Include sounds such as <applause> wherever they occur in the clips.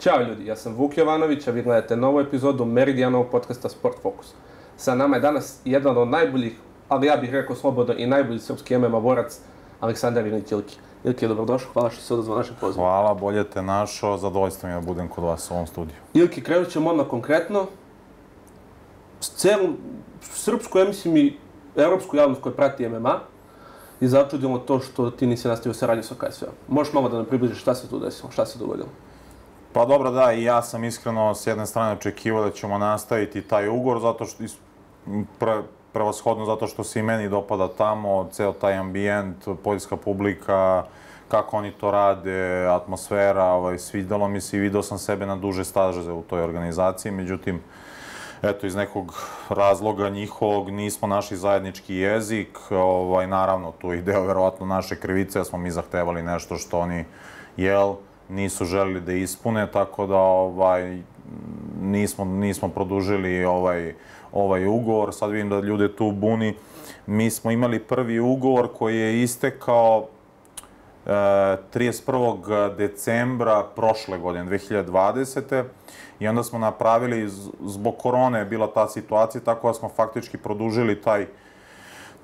Ćao ljudi, ja sam Vuk Jovanović, a vi gledate novu epizodu Meridianovog podcasta Sport Focus. Sa nama je danas jedan od najboljih, ali ja bih rekao slobodno i najbolji srpski MMA borac, Aleksandar Ilić Ilki. Ilki, dobrodošao, hvala što se odazvao našeg poziva. Hvala, bolje te našao, zadovoljstvo mi je da budem kod vas u ovom studiju. Ilki, krenut ćemo odmah konkretno. Celu srpsku, ja mislim i evropsku javnost koja prati MMA, i začudilo to što ti nisi nastavio saradnju sa KSV-om. Možeš malo da nam približiš šta se tu desilo, šta se dogodilo? Pa dobro, da, i ja sam iskreno s jedne strane očekivao da ćemo nastaviti taj ugovor, zato što pre, prevashodno zato što se i meni dopada tamo, ceo taj ambijent, poljska publika, kako oni to rade, atmosfera, ovaj, svidelo mi se i video sam sebe na duže staže u toj organizaciji, međutim, eto, iz nekog razloga njihovog nismo našli zajednički jezik, ovaj, naravno, tu je <laughs> verovatno naše krivice, ja smo mi zahtevali nešto što oni, jel, nisu želeli da ispune, tako da ovaj, nismo, nismo produžili ovaj, ovaj ugovor. Sad vidim da ljude tu buni. Mi smo imali prvi ugovor koji je istekao e, 31. decembra prošle godine, 2020. I onda smo napravili, zbog korone je bila ta situacija, tako da smo faktički produžili taj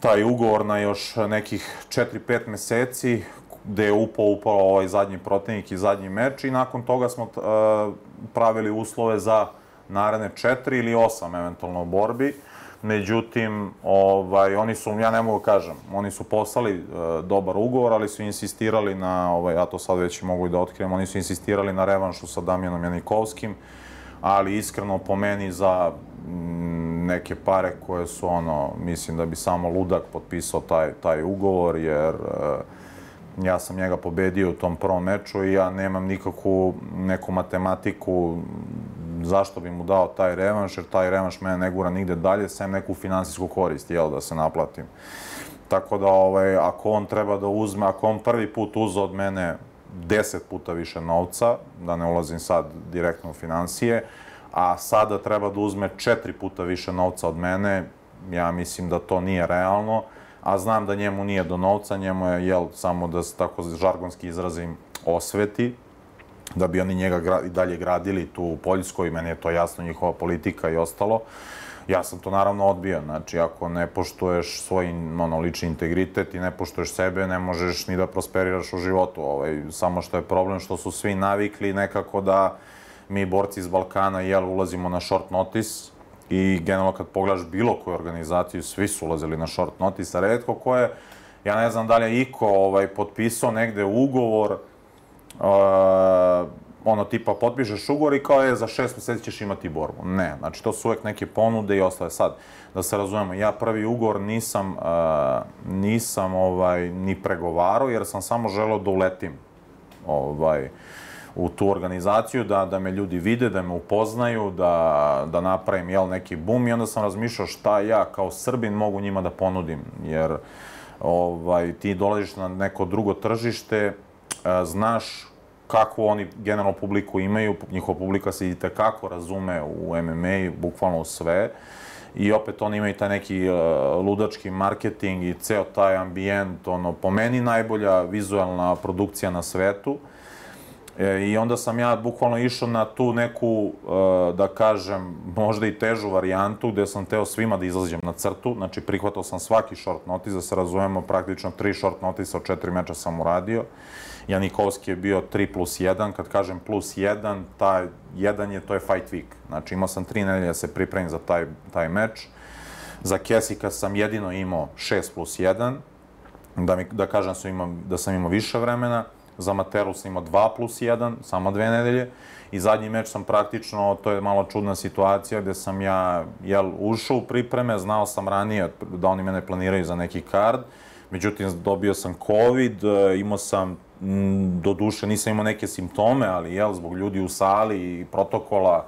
taj ugovor na još nekih 4-5 meseci, gde je upao upravo ovaj zadnji protivnik i zadnji meč i nakon toga smo uh, pravili uslove za naredne četiri ili osam eventualno borbi. Međutim, ovaj, oni su, ja ne mogu da kažem, oni su poslali uh, dobar ugovor, ali su insistirali na, ovaj, ja to sad već mogu i da otkrijem, oni su insistirali na revanšu sa Damjanom Janikovskim, ali iskreno po meni za mm, neke pare koje su ono, mislim da bi samo ludak potpisao taj, taj ugovor, jer uh, ja sam njega pobedio u tom prvom meču i ja nemam nikakvu neku matematiku zašto bi mu dao taj revanš, jer taj revanš mene ne gura nigde dalje, sem neku finansijsku korist, jel, da se naplatim. Tako da, ovaj, ako on treba da uzme, ako on prvi put uze od mene deset puta više novca, da ne ulazim sad direktno u financije, a sada treba da uzme četiri puta više novca od mene, ja mislim da to nije realno a znam da njemu nije do novca, njemu je, jel, samo da se tako žargonski izrazim, osveti, da bi oni njega i dalje gradili tu u Poljskoj, meni je to jasno, njihova politika i ostalo. Ja sam to naravno odbio, znači ako ne poštuješ svoj ono, lični integritet i ne poštuješ sebe, ne možeš ni da prosperiraš u životu. Ovaj, samo što je problem što su svi navikli nekako da mi borci iz Balkana jel, ulazimo na short notice, i generalno kad pogledaš bilo koju organizaciju, svi su ulazili na short notice, a redko ko je, ja ne znam da li je Iko ovaj, potpisao negde ugovor, uh, ono tipa potpišeš ugovor i kao je za šest meseci ćeš imati borbu. Ne, znači to su uvek neke ponude i ostale. Sad, da se razumemo, ja prvi ugovor nisam, uh, nisam ovaj, ni pregovarao jer sam samo želeo da uletim ovaj, u tu organizaciju, da, da me ljudi vide, da me upoznaju, da, da napravim jel, neki bum i onda sam razmišljao šta ja kao Srbin mogu njima da ponudim, jer ovaj, ti dolaziš na neko drugo tržište, e, znaš kakvu oni generalno publiku imaju, njihova publika se i tekako razume u MMA, bukvalno u sve, i opet oni imaju taj neki uh, ludački marketing i ceo taj ambijent, ono, po meni najbolja vizualna produkcija na svetu. Uh, E, I onda sam ja bukvalno išao na tu neku, e, da kažem, možda i težu varijantu, gde sam teo svima da izlazijem na crtu. Znači, prihvatao sam svaki short notice, da se razumemo, praktično tri short notice od četiri meča sam uradio. Janikovski je bio 3 plus 1, kad kažem plus 1, taj 1 je, to je fight week. Znači, imao sam tri nedelje da se pripremim za taj, taj meč. Za Kesika sam jedino imao 6 plus 1, da, mi, da kažem da sam imao, da sam imao više vremena. Za Materu sam imao 2 plus 1, samo dve nedelje. I zadnji meč sam praktično, to je malo čudna situacija, gde sam ja jel, ušao u pripreme, znao sam ranije da oni mene planiraju za neki kard, međutim dobio sam COVID, imao sam, do duše nisam imao neke simptome, ali jel, zbog ljudi u sali i protokola,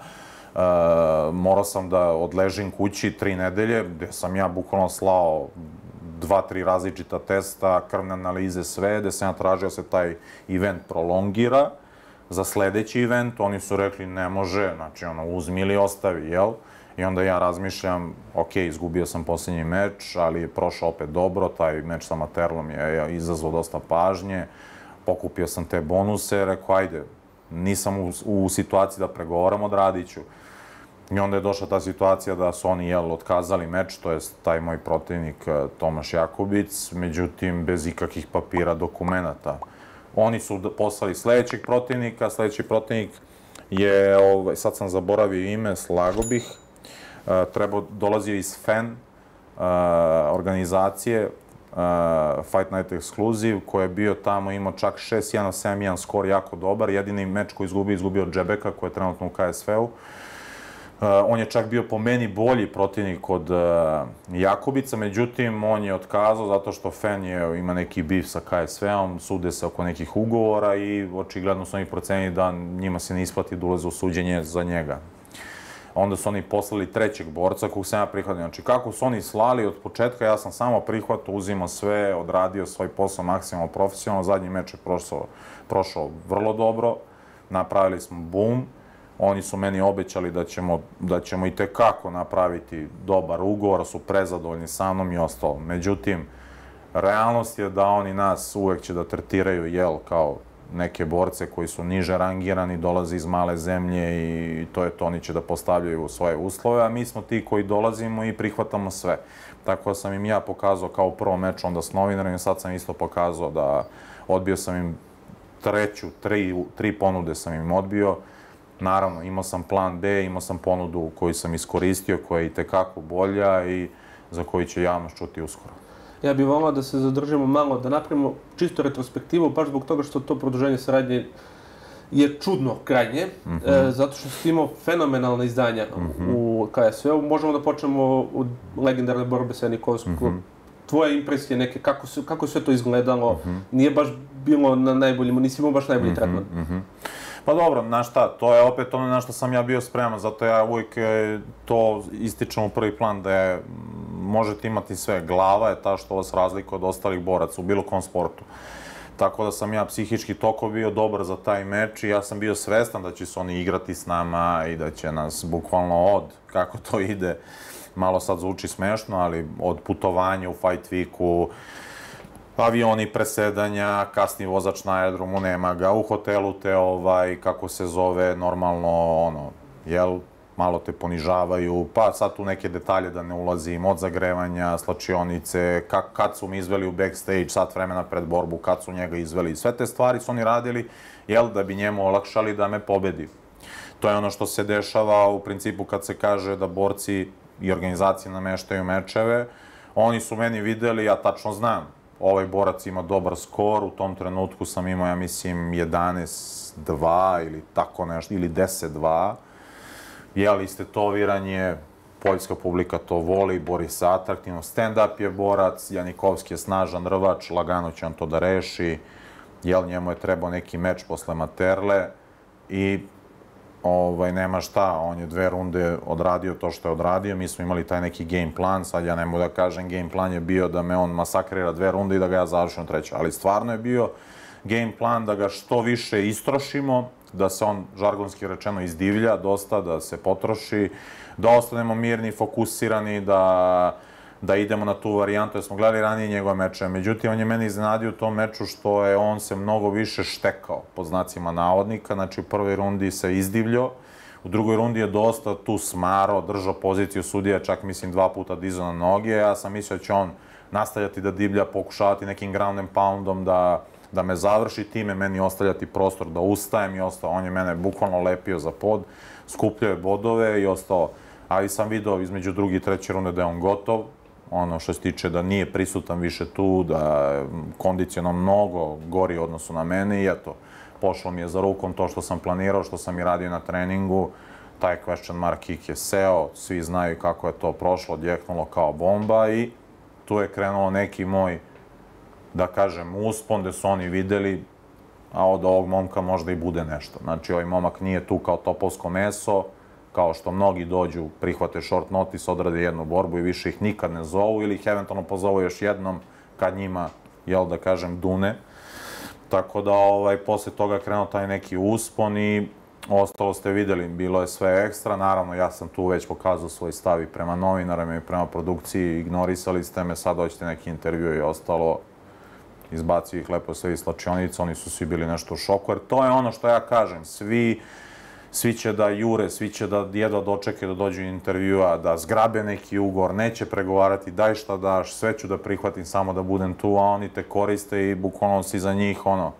Uh, morao sam da odležim kući tri nedelje, gde sam ja bukvalno slao dva, tri različita testa, krvne analize, sve, gde sam ja tražio da se taj event prolongira za sledeći event, oni su rekli ne može, znači ono, uzmi ili ostavi, jel? I onda ja razmišljam, ok, izgubio sam poslednji meč, ali je prošao opet dobro, taj meč sa Materlom je izazvao dosta pažnje, pokupio sam te bonuse, rekao, ajde, nisam u, u situaciji da pregovaram, odradit ću. I onda je došla ta situacija da su oni, jel, otkazali meč, to je taj moj protivnik eh, Tomaš Jakubic, međutim, bez ikakvih papira, dokumentata. Oni su poslali sledećeg protivnika, sledeći protivnik je, ovaj, sad sam zaboravio ime, slago bih, uh, trebao, dolazio iz FEN uh, organizacije, uh, Fight Night Exclusive, koji je bio tamo, imao čak 6-1, 7-1 skor, jako dobar. Jedini meč koji izgubio, izgubio od Džebeka, koji je trenutno u KSV-u. Uh, on je čak bio po meni bolji protivnik od uh, Jakubica, međutim, on je otkazao zato što Fen je, ima neki bif sa KSV-om, sude se oko nekih ugovora i očigledno su oni procenili da njima se ne isplati da ulaze u suđenje za njega. Onda su oni poslali trećeg borca kog sam ja prihvatio. Znači, kako su oni slali od početka, ja sam samo prihvatio, uzimao sve, odradio svoj posao maksimalno profesionalno. Zadnji meč je prošao, prošao vrlo dobro, napravili smo boom, Oni su meni obećali da ćemo, da ćemo i tekako napraviti dobar ugovor, su prezadovoljni sa mnom i ostalo. Međutim, realnost je da oni nas uvek će da tretiraju, jel, kao neke borce koji su niže rangirani, dolaze iz male zemlje i to je to, oni će da postavljaju svoje uslove, a mi smo ti koji dolazimo i prihvatamo sve. Tako sam im ja pokazao kao prvo meč onda s novinarima, sad sam isto pokazao da odbio sam im treću, tri, tri ponude sam im odbio, Naravno, imao sam plan B, imao sam ponudu koju sam iskoristio, koja je i tekako bolja i za koju će javnost čuti uskoro. Ja bih volao da se zadržimo malo, da napravimo čisto retrospektivu, baš zbog toga što to produženje saradnje je čudno krajnje, mm -hmm. e, zato što si imao fenomenalne izdanja mm -hmm. u KSV-u. Možemo da počnemo od legendarne borbe sa Nikolskom. Mm -hmm. Tvoje impresije neke, kako, se, kako sve to izgledalo, mm -hmm. nije baš bilo na najboljim, nisi imao baš najbolji mm -hmm. tretman. Mm -hmm. Pa dobro, znaš šta, to je opet ono na što sam ja bio spreman, zato ja uvijek e, to ističem u prvi plan, da je, možete imati sve. Glava je ta što vas razlika od ostalih boraca u bilo kom sportu. Tako da sam ja psihički toko bio dobar za taj meč i ja sam bio svestan da će se oni igrati s nama i da će nas bukvalno od, kako to ide, malo sad zvuči smešno, ali od putovanja u Fight Weeku, avioni presedanja, kasni vozač na aerodromu, nema ga, u hotelu te, ovaj, kako se zove, normalno, ono, jel, malo te ponižavaju, pa sad tu neke detalje da ne ulazim, od zagrevanja, slačionice, kak, kad su mi izveli u backstage, sat vremena pred borbu, kad su njega izveli, sve te stvari su oni radili, jel, da bi njemu olakšali da me pobedi. To je ono što se dešava u principu kad se kaže da borci i organizacije nameštaju mečeve, oni su meni videli, ja tačno znam, ovaj borac ima dobar skor, u tom trenutku sam imao, ja mislim, 11-2 ili tako nešto, ili 10-2. Jeli, istetoviranje, poljska publika to voli, bori se atraktivno, stand-up je borac, Janikovski je snažan rvač, lagano će on to da reši, jel, njemu je trebao neki meč posle Materle i ovaj, nema šta, on je dve runde odradio to što je odradio, mi smo imali taj neki game plan, sad ja ne mogu da kažem, game plan je bio da me on masakrira dve runde i da ga ja završim treću, ali stvarno je bio game plan da ga što više istrošimo, da se on, žargonski rečeno, izdivlja dosta, da se potroši, da ostanemo mirni, fokusirani, da da idemo na tu varijantu, jer smo gledali ranije njegove meče. Međutim, on je meni iznenadio u tom meču što je on se mnogo više štekao, pod znacima navodnika. Znači, u prvoj rundi se izdivljao, u drugoj rundi je dosta tu smaro, držao poziciju sudija, čak mislim dva puta dizao na noge. Ja sam mislio da će on nastavljati da divlja, pokušavati nekim ground and poundom da, da me završi, time meni ostavljati prostor da ustajem i ostao. On je mene bukvalno lepio za pod, skupljao je bodove i ostao ali sam video između druge i treće runde da je on gotov, ono što se tiče da nije prisutan više tu, da kondiciono mnogo gori odnosu na mene i eto, pošlo mi je za rukom to što sam planirao, što sam i radio na treningu, taj question mark kick je seo, svi znaju kako je to prošlo, odjeknulo kao bomba i tu je krenuo neki moj, da kažem, uspon gde su oni videli, a od ovog momka možda i bude nešto. Znači, ovaj momak nije tu kao topovsko meso, kao što mnogi dođu, prihvate short notice, odrade jednu borbu i više ih nikad ne zovu ili ih eventualno pozovu još jednom kad njima, jel da kažem, dune. Tako da, ovaj, posle toga krenuo taj neki uspon i ostalo ste videli, bilo je sve ekstra. Naravno, ja sam tu već pokazao svoj stav i prema novinarima i prema produkciji, ignorisali ste me, sad hoćete neki intervju i ostalo. izbacio ih lepo sve iz slačionice, oni su svi bili nešto u šoku, jer to je ono što ja kažem, svi svi će da jure, svi će da jedva dočeke da dođu intervjua, da zgrabe neki ugor, neće pregovarati, daj šta daš, sve ću da prihvatim samo da budem tu, a oni te koriste i bukvalno si za njih, ono,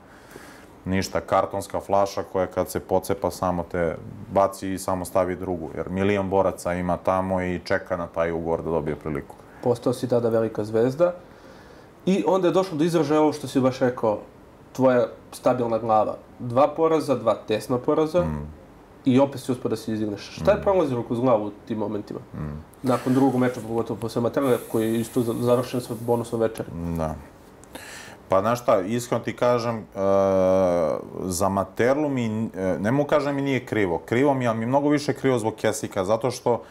ništa, kartonska flaša koja kad se pocepa samo te baci i samo stavi drugu, jer milion boraca ima tamo i čeka na taj ugor da dobije priliku. Postao si tada velika zvezda i onda je došlo do izražaja ovo što si baš rekao, tvoja stabilna glava. Dva poraza, dva tesna poraza, mm i opet si uspio da se izdigneš. Šta je prolazilo kroz glavu u tim momentima? Mm. Nakon drugog meča, pogotovo posle Materle, koji je isto završen sa bonusnom večer. Da. Pa, znaš šta, iskreno ti kažem, uh, za Materlu mi, uh, ne mu kažem mi nije krivo. Krivo mi, ali mi mnogo više krivo zbog Kesika, zato što,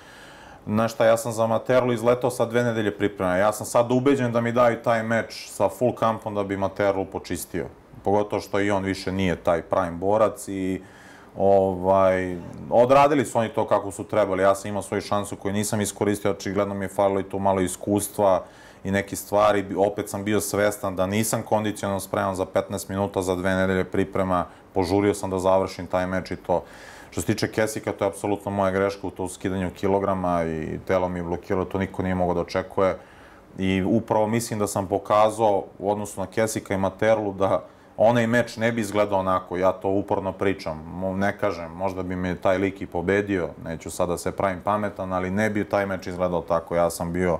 znaš šta, ja sam za Materlu izletao sa dve nedelje priprema. Ja sam sad ubeđen da mi daju taj meč sa full kampom da bi Materlu počistio. Pogotovo što i on više nije taj prime borac i uh, Ovaj, odradili su oni to kako su trebali. Ja sam imao svoju šansu koju nisam iskoristio, očigledno mi je falilo i to malo iskustva i neke stvari. Opet sam bio svestan da nisam kondicionalno spreman za 15 minuta, za dve nedelje priprema. Požurio sam da završim taj meč i to. Što se tiče Kesika, to je apsolutno moja greška u to skidanju kilograma i telo mi je blokiralo, to niko nije mogao da očekuje. I upravo mislim da sam pokazao u odnosu na Kesika i Materlu da onaj meč ne bi izgledao onako, ja to uporno pričam, ne kažem, možda bi me taj lik i pobedio, neću sada se pravim pametan, ali ne bi taj meč izgledao tako, ja sam bio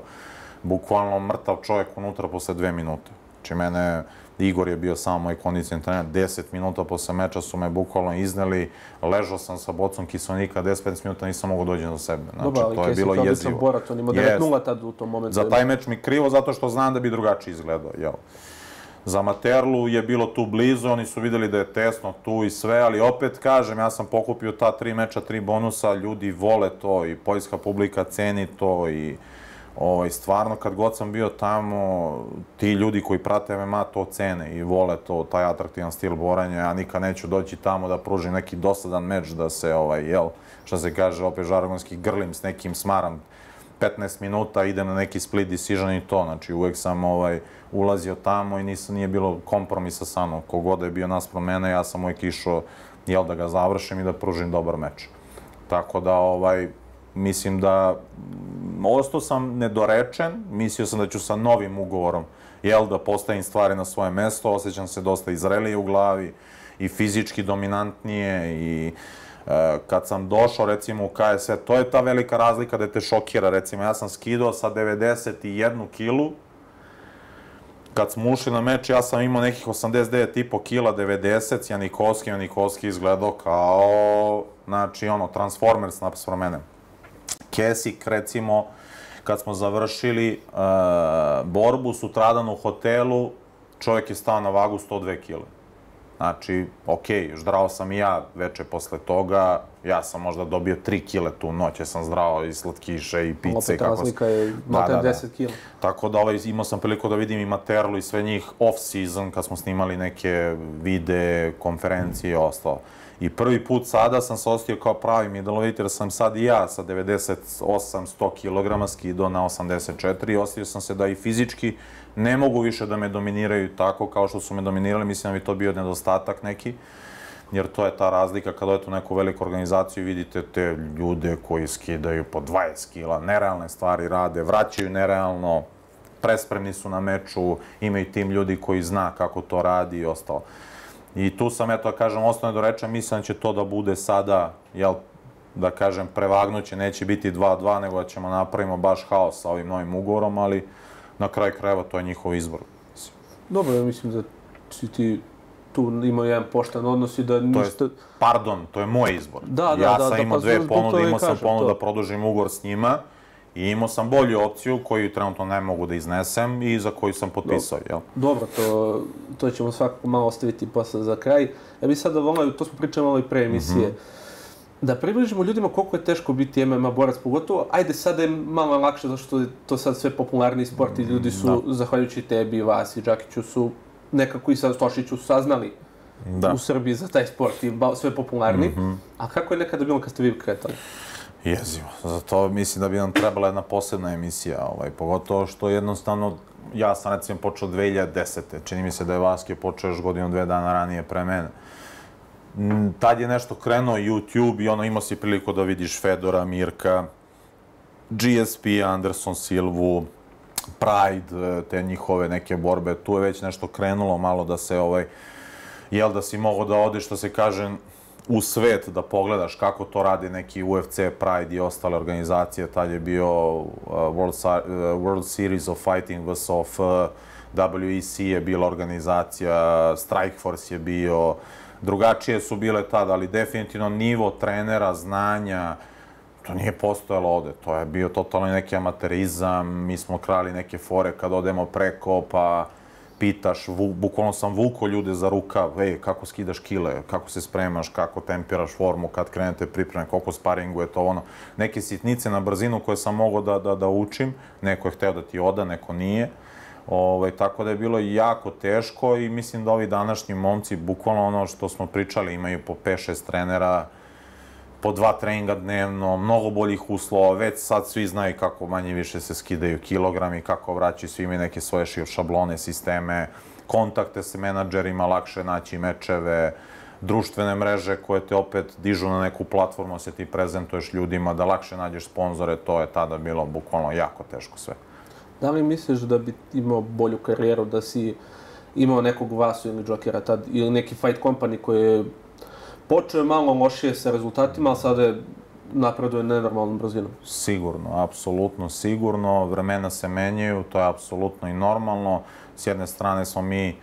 bukvalno mrtav čovjek unutra posle dve minute. Znači mene, Igor je bio samo moj kondicijan trener, 10 minuta posle meča su me bukvalno izneli, ležao sam sa bocom kisonika, 10-15 minuta nisam mogao dođi do sebe. Znači, Dobar, ali to je bilo jezivo. Borac, on ima 9-0 tad u tom momentu. Za taj meč mi krivo, zato što znam da bi drugačije izgledao, jel? Za Materlu je bilo tu blizu, oni su videli da je tesno tu i sve, ali opet kažem, ja sam pokupio ta tri meča, tri bonusa, ljudi vole to i poljska publika ceni to i ovaj, stvarno kad god sam bio tamo, ti ljudi koji prate MMA to cene i vole to, taj atraktivan stil boranja, ja nikad neću doći tamo da pružim neki dosadan meč da se, ovaj, jel, što se kaže, opet žargonski grlim s nekim smaram 15 minuta, idem na neki split decision i to, znači uvek sam ovaj, ulazio tamo i nisam, nije bilo kompromisa sa mnom. Kogod je bio naspram mene, ja sam uvijek išao jel, da ga završim i da pružim dobar meč. Tako da, ovaj, mislim da ostao sam nedorečen, mislio sam da ću sa novim ugovorom jel, da postavim stvari na svoje mesto, osjećam se dosta izrelije u glavi i fizički dominantnije i kad sam došao recimo u KSV, to je ta velika razlika da te šokira, recimo ja sam skidao sa 91 kilu kad smo ušli na meč, ja sam imao nekih 89,5 kila, 90, s Janikovski, Janikovski izgledao kao, znači, ono, Transformers napisao mene. Kesik, recimo, kad smo završili uh, borbu sutradan u hotelu, čovjek je stao na vagu 102 kila. Znači, okej, okay, ždrao sam i ja veče posle toga, ja sam možda dobio 3 kile tu noć, ja sam zdrao i slatkiše i pice. Opet kako razlika je malo da, da, 10 kila. Tako da ovaj, imao sam priliku da vidim i Materlu i sve njih off-season, kad smo snimali neke vide, konferencije i ostalo. I prvi put sada sam se ostio kao pravi middleweight, jer sam sad i ja sa 98-100 kg skido na 84 i ostio sam se da i fizički ne mogu više da me dominiraju tako kao što su me dominirali, mislim da bi to bio nedostatak neki, jer to je ta razlika kada odete u neku veliku organizaciju i vidite te ljude koji skidaju po 20 kila, nerealne stvari rade, vraćaju nerealno, prespremni su na meču, imaju tim ljudi koji zna kako to radi i ostalo. I tu sam, eto, da kažem, ostane do reče, mislim da će to da bude sada, jel, da kažem, prevagnuće, neće biti 2-2, nego da ćemo napravimo baš haos sa ovim novim ugovorom, ali na kraj krajeva to je njihov izbor. Dobro, ja mislim da si ti tu imao jedan poštan odnos i da ništa... To je, pardon, to je moj izbor. Da, da, ja da, sam da, imao pa, dve ponude, imao sam ponudu da produžim ugovor s njima i imao sam bolju opciju koju trenutno ne mogu da iznesem i za koju sam potpisao, jel? Dobro, to, to ćemo svakako malo ostaviti posle za kraj. Ja bih sada volao, to smo pričali malo i pre emisije, mm -hmm da približimo ljudima koliko je teško biti MMA borac, pogotovo, ajde sada je malo lakše, zašto je to sad sve popularni sport i ljudi su, da. zahvaljujući tebi, vas i Džakiću, su nekako i sa Stošiću saznali da. u Srbiji za taj sport i sve popularni. Mm -hmm. A kako je nekada bilo kad ste vi kretali? Jezivo. Zato mislim da bi nam trebala jedna posebna emisija, ovaj, pogotovo što jednostavno ja sam recimo počeo 2010. Čini mi se da je Vaske počeo još godinu, dve dana ranije pre mene. Mm, Tad je nešto krenuo YouTube i ono imao si priliku da vidiš Fedora, Mirka, GSP, Anderson Silvu, Pride, te njihove neke borbe. Tu je već nešto krenulo malo da se ovaj, jel da si mogao da odeš, što se kaže, u svet da pogledaš kako to radi neki UFC, Pride i ostale organizacije. Tad je bio uh, World, uh, World Series of Fighting VSOF, WEC je bila organizacija, Strikeforce je bio, drugačije su bile tada, ali definitivno nivo trenera, znanja, to nije postojalo ovde. To je bio totalno neki amaterizam, mi smo krali neke fore kad odemo preko, pa pitaš, vu, bukvalno sam vuko ljude za rukav, ej, kako skidaš kile, kako se spremaš, kako tempiraš formu, kad krenete pripreme, koliko sparinguje to ono. Neke sitnice na brzinu koje sam mogao da, da, da učim, neko je hteo da ti oda, neko nije. Ovaj, tako da je bilo jako teško i mislim da ovi današnji momci, bukvalno ono što smo pričali, imaju po 5-6 trenera, po dva treninga dnevno, mnogo boljih uslova, već sad svi znaju kako manje više se skidaju kilogrami, kako vraćaju, svi imaju neke svoje šablone, sisteme, kontakte sa menadžerima, lakše naći mečeve, društvene mreže koje te opet dižu na neku platformu, da se ti prezentuješ ljudima, da lakše nađeš sponzore, to je tada bilo bukvalno jako teško sve. Da li misliš da bi imao bolju karijeru da si imao nekog Vasu ili Jokera tad, ili neki fight company koji je počeo malo lošije sa rezultatima, ali sada je napreduje nenormalnom brzinom. Sigurno, apsolutno sigurno. Vremena se menjaju, to je apsolutno i normalno. S jedne strane smo mi,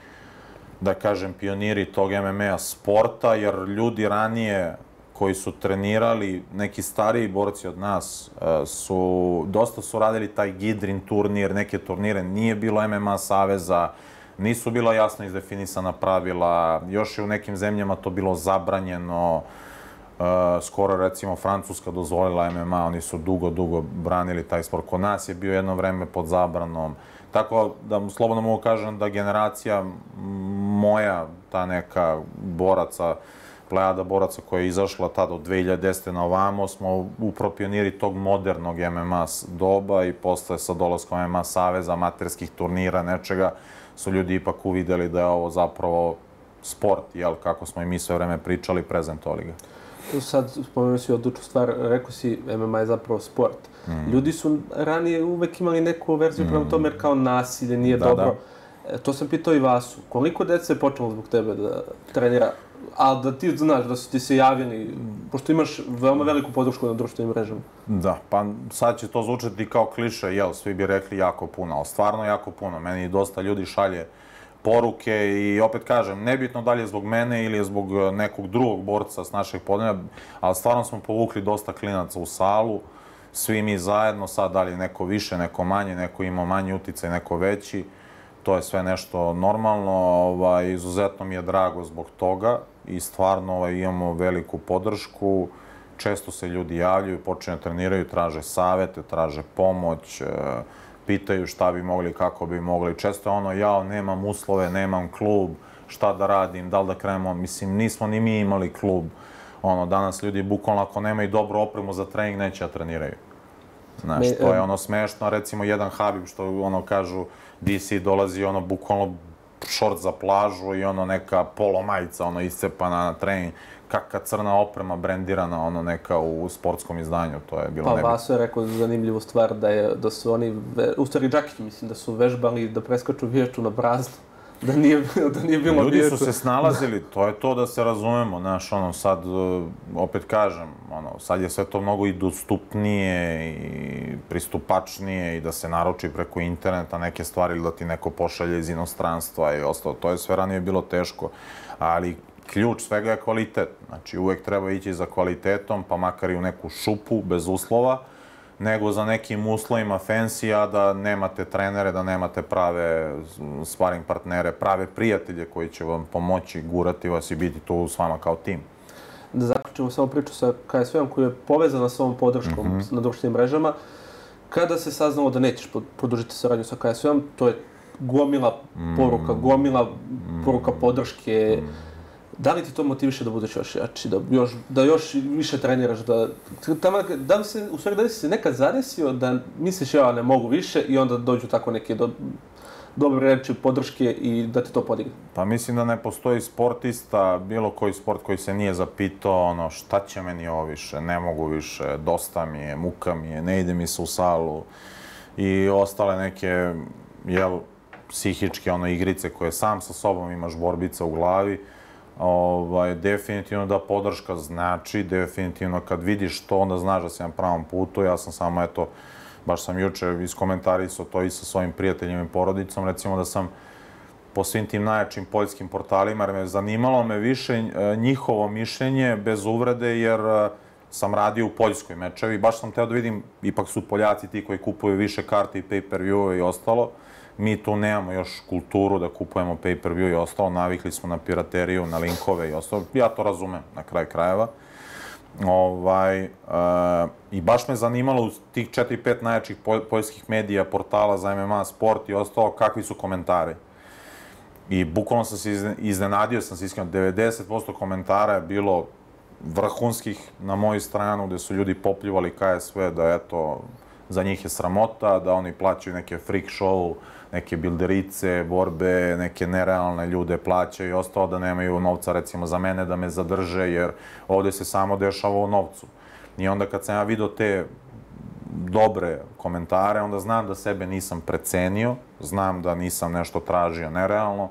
da kažem, pioniri tog MMA sporta, jer ljudi ranije koji su trenirali, neki stariji borci od nas, e, su, dosta su radili taj Gidrin turnir, neke turnire, nije bilo MMA saveza, nisu bila jasno izdefinisana pravila, još je u nekim zemljama to bilo zabranjeno, Uh, skoro recimo Francuska dozvolila MMA, oni su dugo, dugo branili taj sport. Kod nas je bio jedno vreme pod zabranom. Tako da slobodno mogu kažem da generacija moja, ta neka boraca, plejada boraca koja je izašla tada od 2010. na ovamo, smo upravo pioniri tog modernog MMA doba i posle sa dolaskom MMA saveza, amaterskih turnira, nečega, su ljudi ipak uvideli da je ovo zapravo sport, jel, kako smo i mi sve vreme pričali, prezentovali ga. Sad spomenuo si odlučnu stvar, rekao si MMA je zapravo sport. Mm. Ljudi su ranije uvek imali neku verziju mm. prema tome jer kao nasilje nije Da, dobro. E, to sam pitao i Vasu. Koliko dece je počelo zbog tebe da trenira? A da ti znaš da su ti se javili, pošto imaš veoma veliku podršku na društvenim mrežama. Da, pa sad će to zvučati kao kliše, jel, svi bi rekli jako puno, ali stvarno jako puno. Meni dosta ljudi šalje poruke i opet kažem, nebitno da li je zbog mene ili je zbog e, nekog drugog borca s našeg podneva, ali stvarno smo povukli dosta klinaca u salu, svi mi zajedno, sad da li je neko više, neko manje, neko ima manji uticaj, neko veći, to je sve nešto normalno, ovaj, izuzetno mi je drago zbog toga i stvarno ovaj, imamo veliku podršku, često se ljudi javljaju, počinju da treniraju, traže savete, traže pomoć, e, pitaju šta bi mogli, kako bi mogli. Često ono, jao, nemam uslove, nemam klub, šta da radim, da li da krenemo. Mislim, nismo ni mi imali klub. Ono, danas ljudi bukvalno ako nemaju dobru opremu za trening, neće da treniraju. Znaš, to je ono smešno, recimo jedan Habib što ono kažu DC dolazi ono bukvalno šort za plažu i ono neka polo majica ono iscepana na trening, kakva crna oprema brendirana ono neka u, sportskom izdanju, to je bilo Pa nebitno. Vaso je rekao zanimljivu stvar da, je, da su oni, u stvari Đakić mislim, da su vežbali da preskaču vijaču na prazno. Da nije, da nije bilo Ljudi su se snalazili, to je to da se razumemo, znaš, ono, sad, uh, opet kažem, ono, sad je sve to mnogo i dostupnije i pristupačnije i da se naruči preko interneta neke stvari ili da ti neko pošalje iz inostranstva i ostalo, to je sve ranije bilo teško, ali ključ svega je kvalitet, znači uvek treba ići za kvalitetom, pa makar i u neku šupu, bez uslova, nego za nekim uslovima fancy, a da nemate trenere, da nemate prave sparring partnere, prave prijatelje koji će vam pomoći, gurati vas i biti tu s vama kao tim. da zaključimo samo priču sa KSV-om koja je povezana sa ovom podrškom Mhm. na društvenim mrežama. Kada se saznalo da nećeš produžiti saradnju sa KSV-om, to je gomila Mm. poruka, gomila poruka podrške. Da li ti to motiviše da budeš još jači, da još, da još više treniraš, da, tamo, da li se, u stvari, da li si se nekad zadesio da misliš ja ne mogu više i onda dođu tako neke do, dobre reči, podrške i da ti to podigne? Pa mislim da ne postoji sportista, bilo koji sport koji se nije zapitao ono šta će meni ovo više, ne mogu više, dosta mi je, muka mi je, ne ide mi se u salu i ostale neke, jel, psihičke ono igrice koje sam sa sobom imaš borbica u glavi, ovaj, definitivno da podrška znači, definitivno kad vidiš to, onda znaš da si na pravom putu. Ja sam samo, eto, baš sam juče iskomentarisao to i sa svojim prijateljima i porodicom, recimo da sam po svim tim najjačim poljskim portalima, jer me zanimalo me više e, njihovo mišljenje bez uvrede, jer e, sam radio u Poljskoj mečevi. Baš sam teo da vidim, ipak su Poljaci ti koji kupuju više karte i pay-per-view i ostalo. Mi tu nemamo još kulturu da kupujemo pay-per-view i ostalo. Navikli smo na pirateriju, na linkove i ostalo. Ja to razumem na kraj krajeva. Ovaj, uh, I baš me zanimalo u tih 4-5 najjačih poljskih medija, portala za MMA, sport i ostalo, kakvi su komentari. I bukvalno sam se iznenadio, sam se iskreno, 90% komentara je bilo vrhunskih na moju stranu, gde su ljudi popljivali KSV da eto, za njih je sramota, da oni plaćaju neke freak show, neke bilderice, borbe, neke nerealne ljude plaćaju i ostalo da nemaju novca recimo za mene da me zadrže, jer ovde se samo dešava o novcu. I onda kad sam ja vidio te dobre komentare, onda znam da sebe nisam precenio, znam da nisam nešto tražio nerealno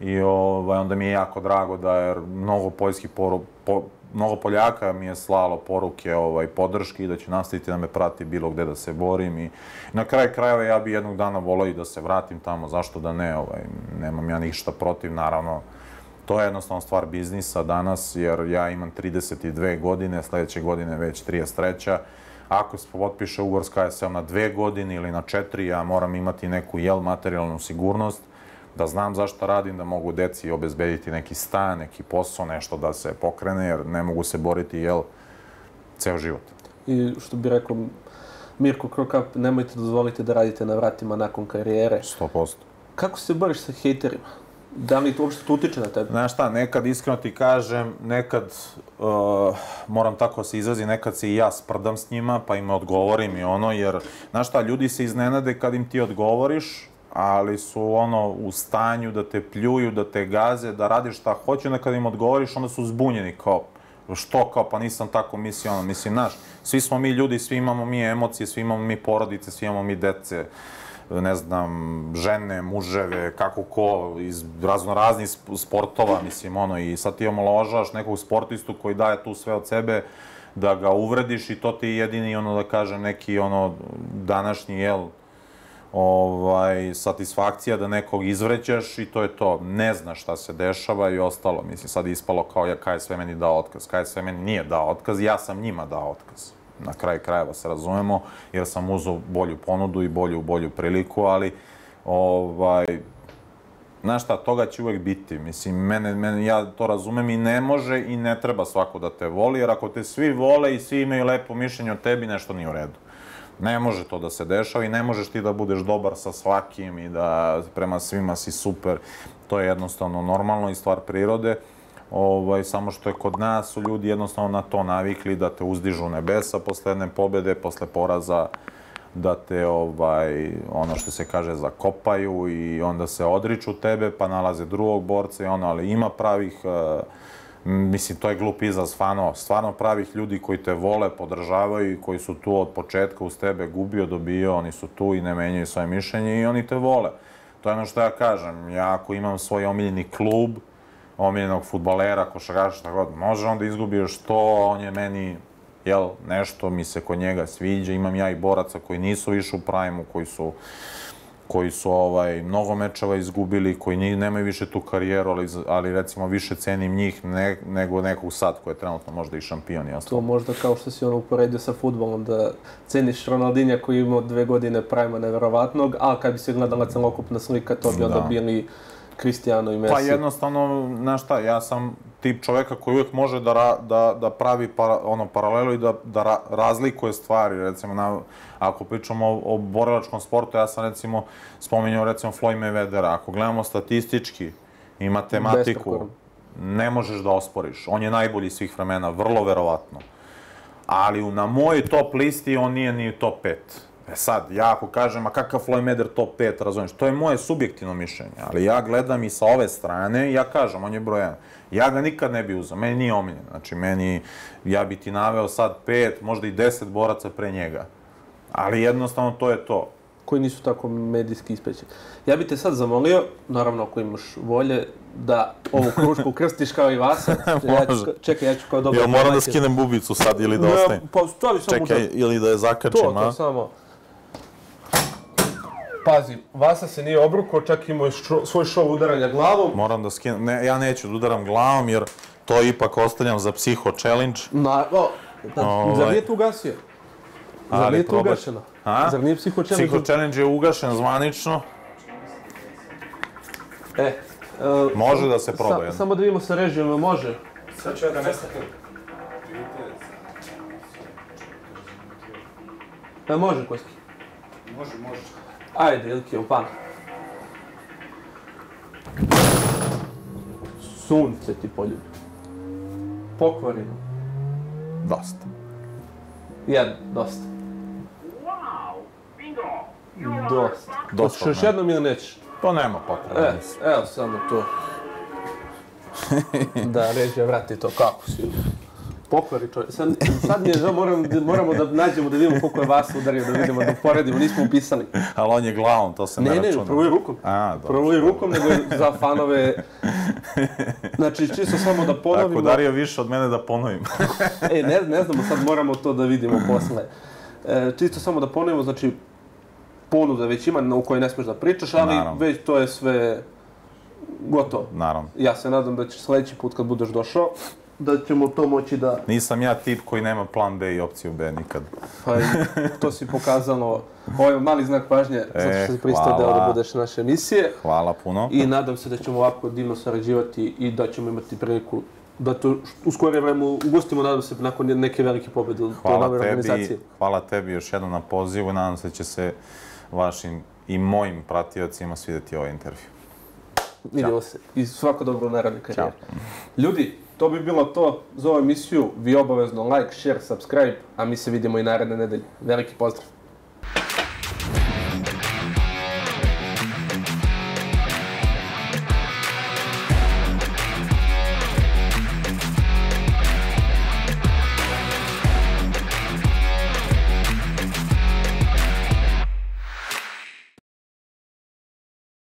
i ovaj, onda mi je jako drago da je mnogo poljskih poru, po, mnogo Poljaka mi je slalo poruke ovaj, podrške i da će nastaviti da me prati bilo gde da se borim i na kraj krajeva ja bi jednog dana volao i da se vratim tamo, zašto da ne, ovaj, nemam ja ništa protiv, naravno, to je jednostavno stvar biznisa danas, jer ja imam 32 godine, sledeće godine već 33 ako se potpiše ugovor s KSL na dve godine ili na četiri, ja moram imati neku jel materijalnu sigurnost, da znam zašto radim, da mogu deci obezbediti neki stan, neki posao, nešto da se pokrene, jer ne mogu se boriti, jel, ceo život. I što bi rekao, Mirko Krokap, nemojte dozvoliti da radite na vratima nakon karijere. 100%. Kako se boriš sa hejterima? Da li to uopšte to utiče na tebe? Znaš šta, nekad iskreno ti kažem, nekad uh, moram tako se izrazi, nekad se i ja sprdam s njima, pa im odgovorim i ono, jer, znaš šta, ljudi se iznenade kad im ti odgovoriš, ali su ono u stanju da te pljuju, da te gaze, da radiš šta hoće, onda kad im odgovoriš, onda su zbunjeni kao, što kao, pa nisam tako mislio, ono, mislim, znaš, svi smo mi ljudi, svi imamo mi emocije, svi imamo mi porodice, svi imamo mi dece, ne znam, žene, muževe, kako ko, iz razno raznih sportova, mislim, ono, i sad ti omalovažavaš nekog sportistu koji daje tu sve od sebe, da ga uvrediš i to ti je jedini, ono, da kažem, neki, ono, današnji, jel, ovaj, satisfakcija da nekog izvređaš i to je to. Ne znaš šta se dešava i ostalo. Mislim, sad je ispalo kao ja KSV meni dao otkaz. KSV meni nije dao otkaz, ja sam njima dao otkaz. Na kraj krajeva se razumemo, jer sam uzao bolju ponudu i bolju, bolju priliku, ali ovaj, Znaš šta, toga će uvek biti. Mislim, mene, mene, ja to razumem i ne može i ne treba svako da te voli, jer ako te svi vole i svi imaju lepo mišljenje o tebi, nešto nije u redu. Ne može to da se dešava i ne možeš ti da budeš dobar sa svakim i da prema svima si super. To je jednostavno normalno i stvar prirode. Ovaj, samo što je kod nas su ljudi jednostavno na to navikli da te uzdižu nebesa posle jedne pobede, posle poraza da te ovaj ono što se kaže zakopaju i onda se odriču tebe pa nalaze drugog borca i ono ali ima pravih uh, Mislim, to je glup izraz, stvarno, stvarno pravih ljudi koji te vole, podržavaju i koji su tu od početka uz tebe gubio, dobio, oni su tu i ne menjaju svoje mišljenje i oni te vole. To je ono što ja kažem. Ja ako imam svoj omiljeni klub, omiljenog futbalera, košarkaša, tako god, može on da izgubi još to, on je meni, jel, nešto mi se kod njega sviđa. Imam ja i boraca koji nisu išli u prajmu, koji su koji su ovaj, mnogo mečeva izgubili, koji ni, nemaju više tu karijeru, ali, ali recimo više cenim njih ne, nego nekog sad koji je trenutno možda i šampion. Jasno. To možda kao što si ono uporedio sa futbolom, da ceniš Ronaldinja koji imao dve godine prajma neverovatnog, a kad bi se gledala celokupna slika, to bi onda da. bili Cristiano i Messi. Pa jednostavno, znaš šta, ja sam tip čoveka koji uvek može da, ra, da, da pravi para, ono, paralelu i da, da ra, razlikuje stvari. Recimo, na, ako pričamo o, o borilačkom sportu, ja sam recimo spominjao recimo Floyd Mayweathera. Ako gledamo statistički i matematiku, ne možeš da osporiš. On je najbolji svih vremena, vrlo verovatno. Ali na mojoj top listi on nije ni top 5. E sad, ja ako kažem, a kakav Floyd Mayweather top 5, razumiješ, to je moje subjektivno mišljenje, ali ja gledam i sa ove strane i ja kažem, on je broj 1. Ja ga nikad ne bi uzeo, meni nije omiljen. Znači, meni, ja bi ti naveo sad 5, možda i 10 boraca pre njega. Ali jednostavno to je to. koji nisu tako medijski ispećeni. Ja bih te sad zamolio, naravno ako imaš volje, da ovu krušku krstiš kao i Vasa. <laughs> ja ću, čekaj, ja ću kao dobro... Jel moram da skinem bubicu sad ili da ostavim? Pa stavi samo Čekaj, da... ili da je To, zakačim, to a? samo. Pazi, Vasa se nije obrukao, čak imao je šo, svoj show udaranja glavom. Moram da skinem, ne, ja neću da udaram glavom jer to ipak ostavljam za psiho challenge. Na, o, da, Ovaj. Zar nije tu ugasio? Zar Ali nije probat- ugašeno? A? Zar nije psiho challenge? Psiho challenge je ugašen zvanično. E, e, Može da se proba sa. Samo da vidimo sa režijom, može. Sad ću ja da nestaknem. E, može, Koski. Može, može. Ajde, Ilki, u pan. Sunce ti poljubi. Pokvarino. Dosta. Jedno, dosta. Dosta. Dosta, Hoćeš još jednom ili nećeš? To nema potrebe. E, evo samo to. <laughs> da, režija vrati to, kako si. Pokvari čovjek. Sad, sad mi je žao, moram, moramo da nađemo da vidimo koliko je vas udario, da vidimo, da uporedimo, nismo upisali. Ali on je glavom, to se ne, Ne, ne, računa. prvo je rukom. A, dobro. Prvo i rukom, nego je za fanove... <laughs> Znači, čisto samo da Ako ponovimo... Dario više od mene da ponovim. <laughs> E, ne, ne znamo, sad moramo to da vidimo posle. E, čisto samo da ponovimo, znači, ponuda već ima na- u kojoj ne smeš da pričaš, ali Naravno. već to je sve gotovo. Naravno. Ja se nadam da ćeš sledeći put kad budeš došao, da ćemo to moći da... Nisam ja tip koji nema plan B i opciju B nikad. Pa i <laughs> to si pokazalo, ovo je mali znak pažnje, zato E, što si pristao da ovdje budeš naše emisije. Hvala puno. I nadam se da ćemo ovako divno sarađivati i da ćemo imati priliku da to u skorije vreme ugostimo, nadam se, nakon neke velike pobjede u toj organizaciji. tebi, hvala tebi još jednom na pozivu. Nadam se da će se vašim i mojim pratiocima svidjeti ovaj intervju. Vidimo se. I svako dobro u narednoj karijeri. Ljudi, to bi bilo to za ovu emisiju. Vi obavezno like, share, subscribe, a mi se vidimo i naredne nedelje. Veliki pozdrav!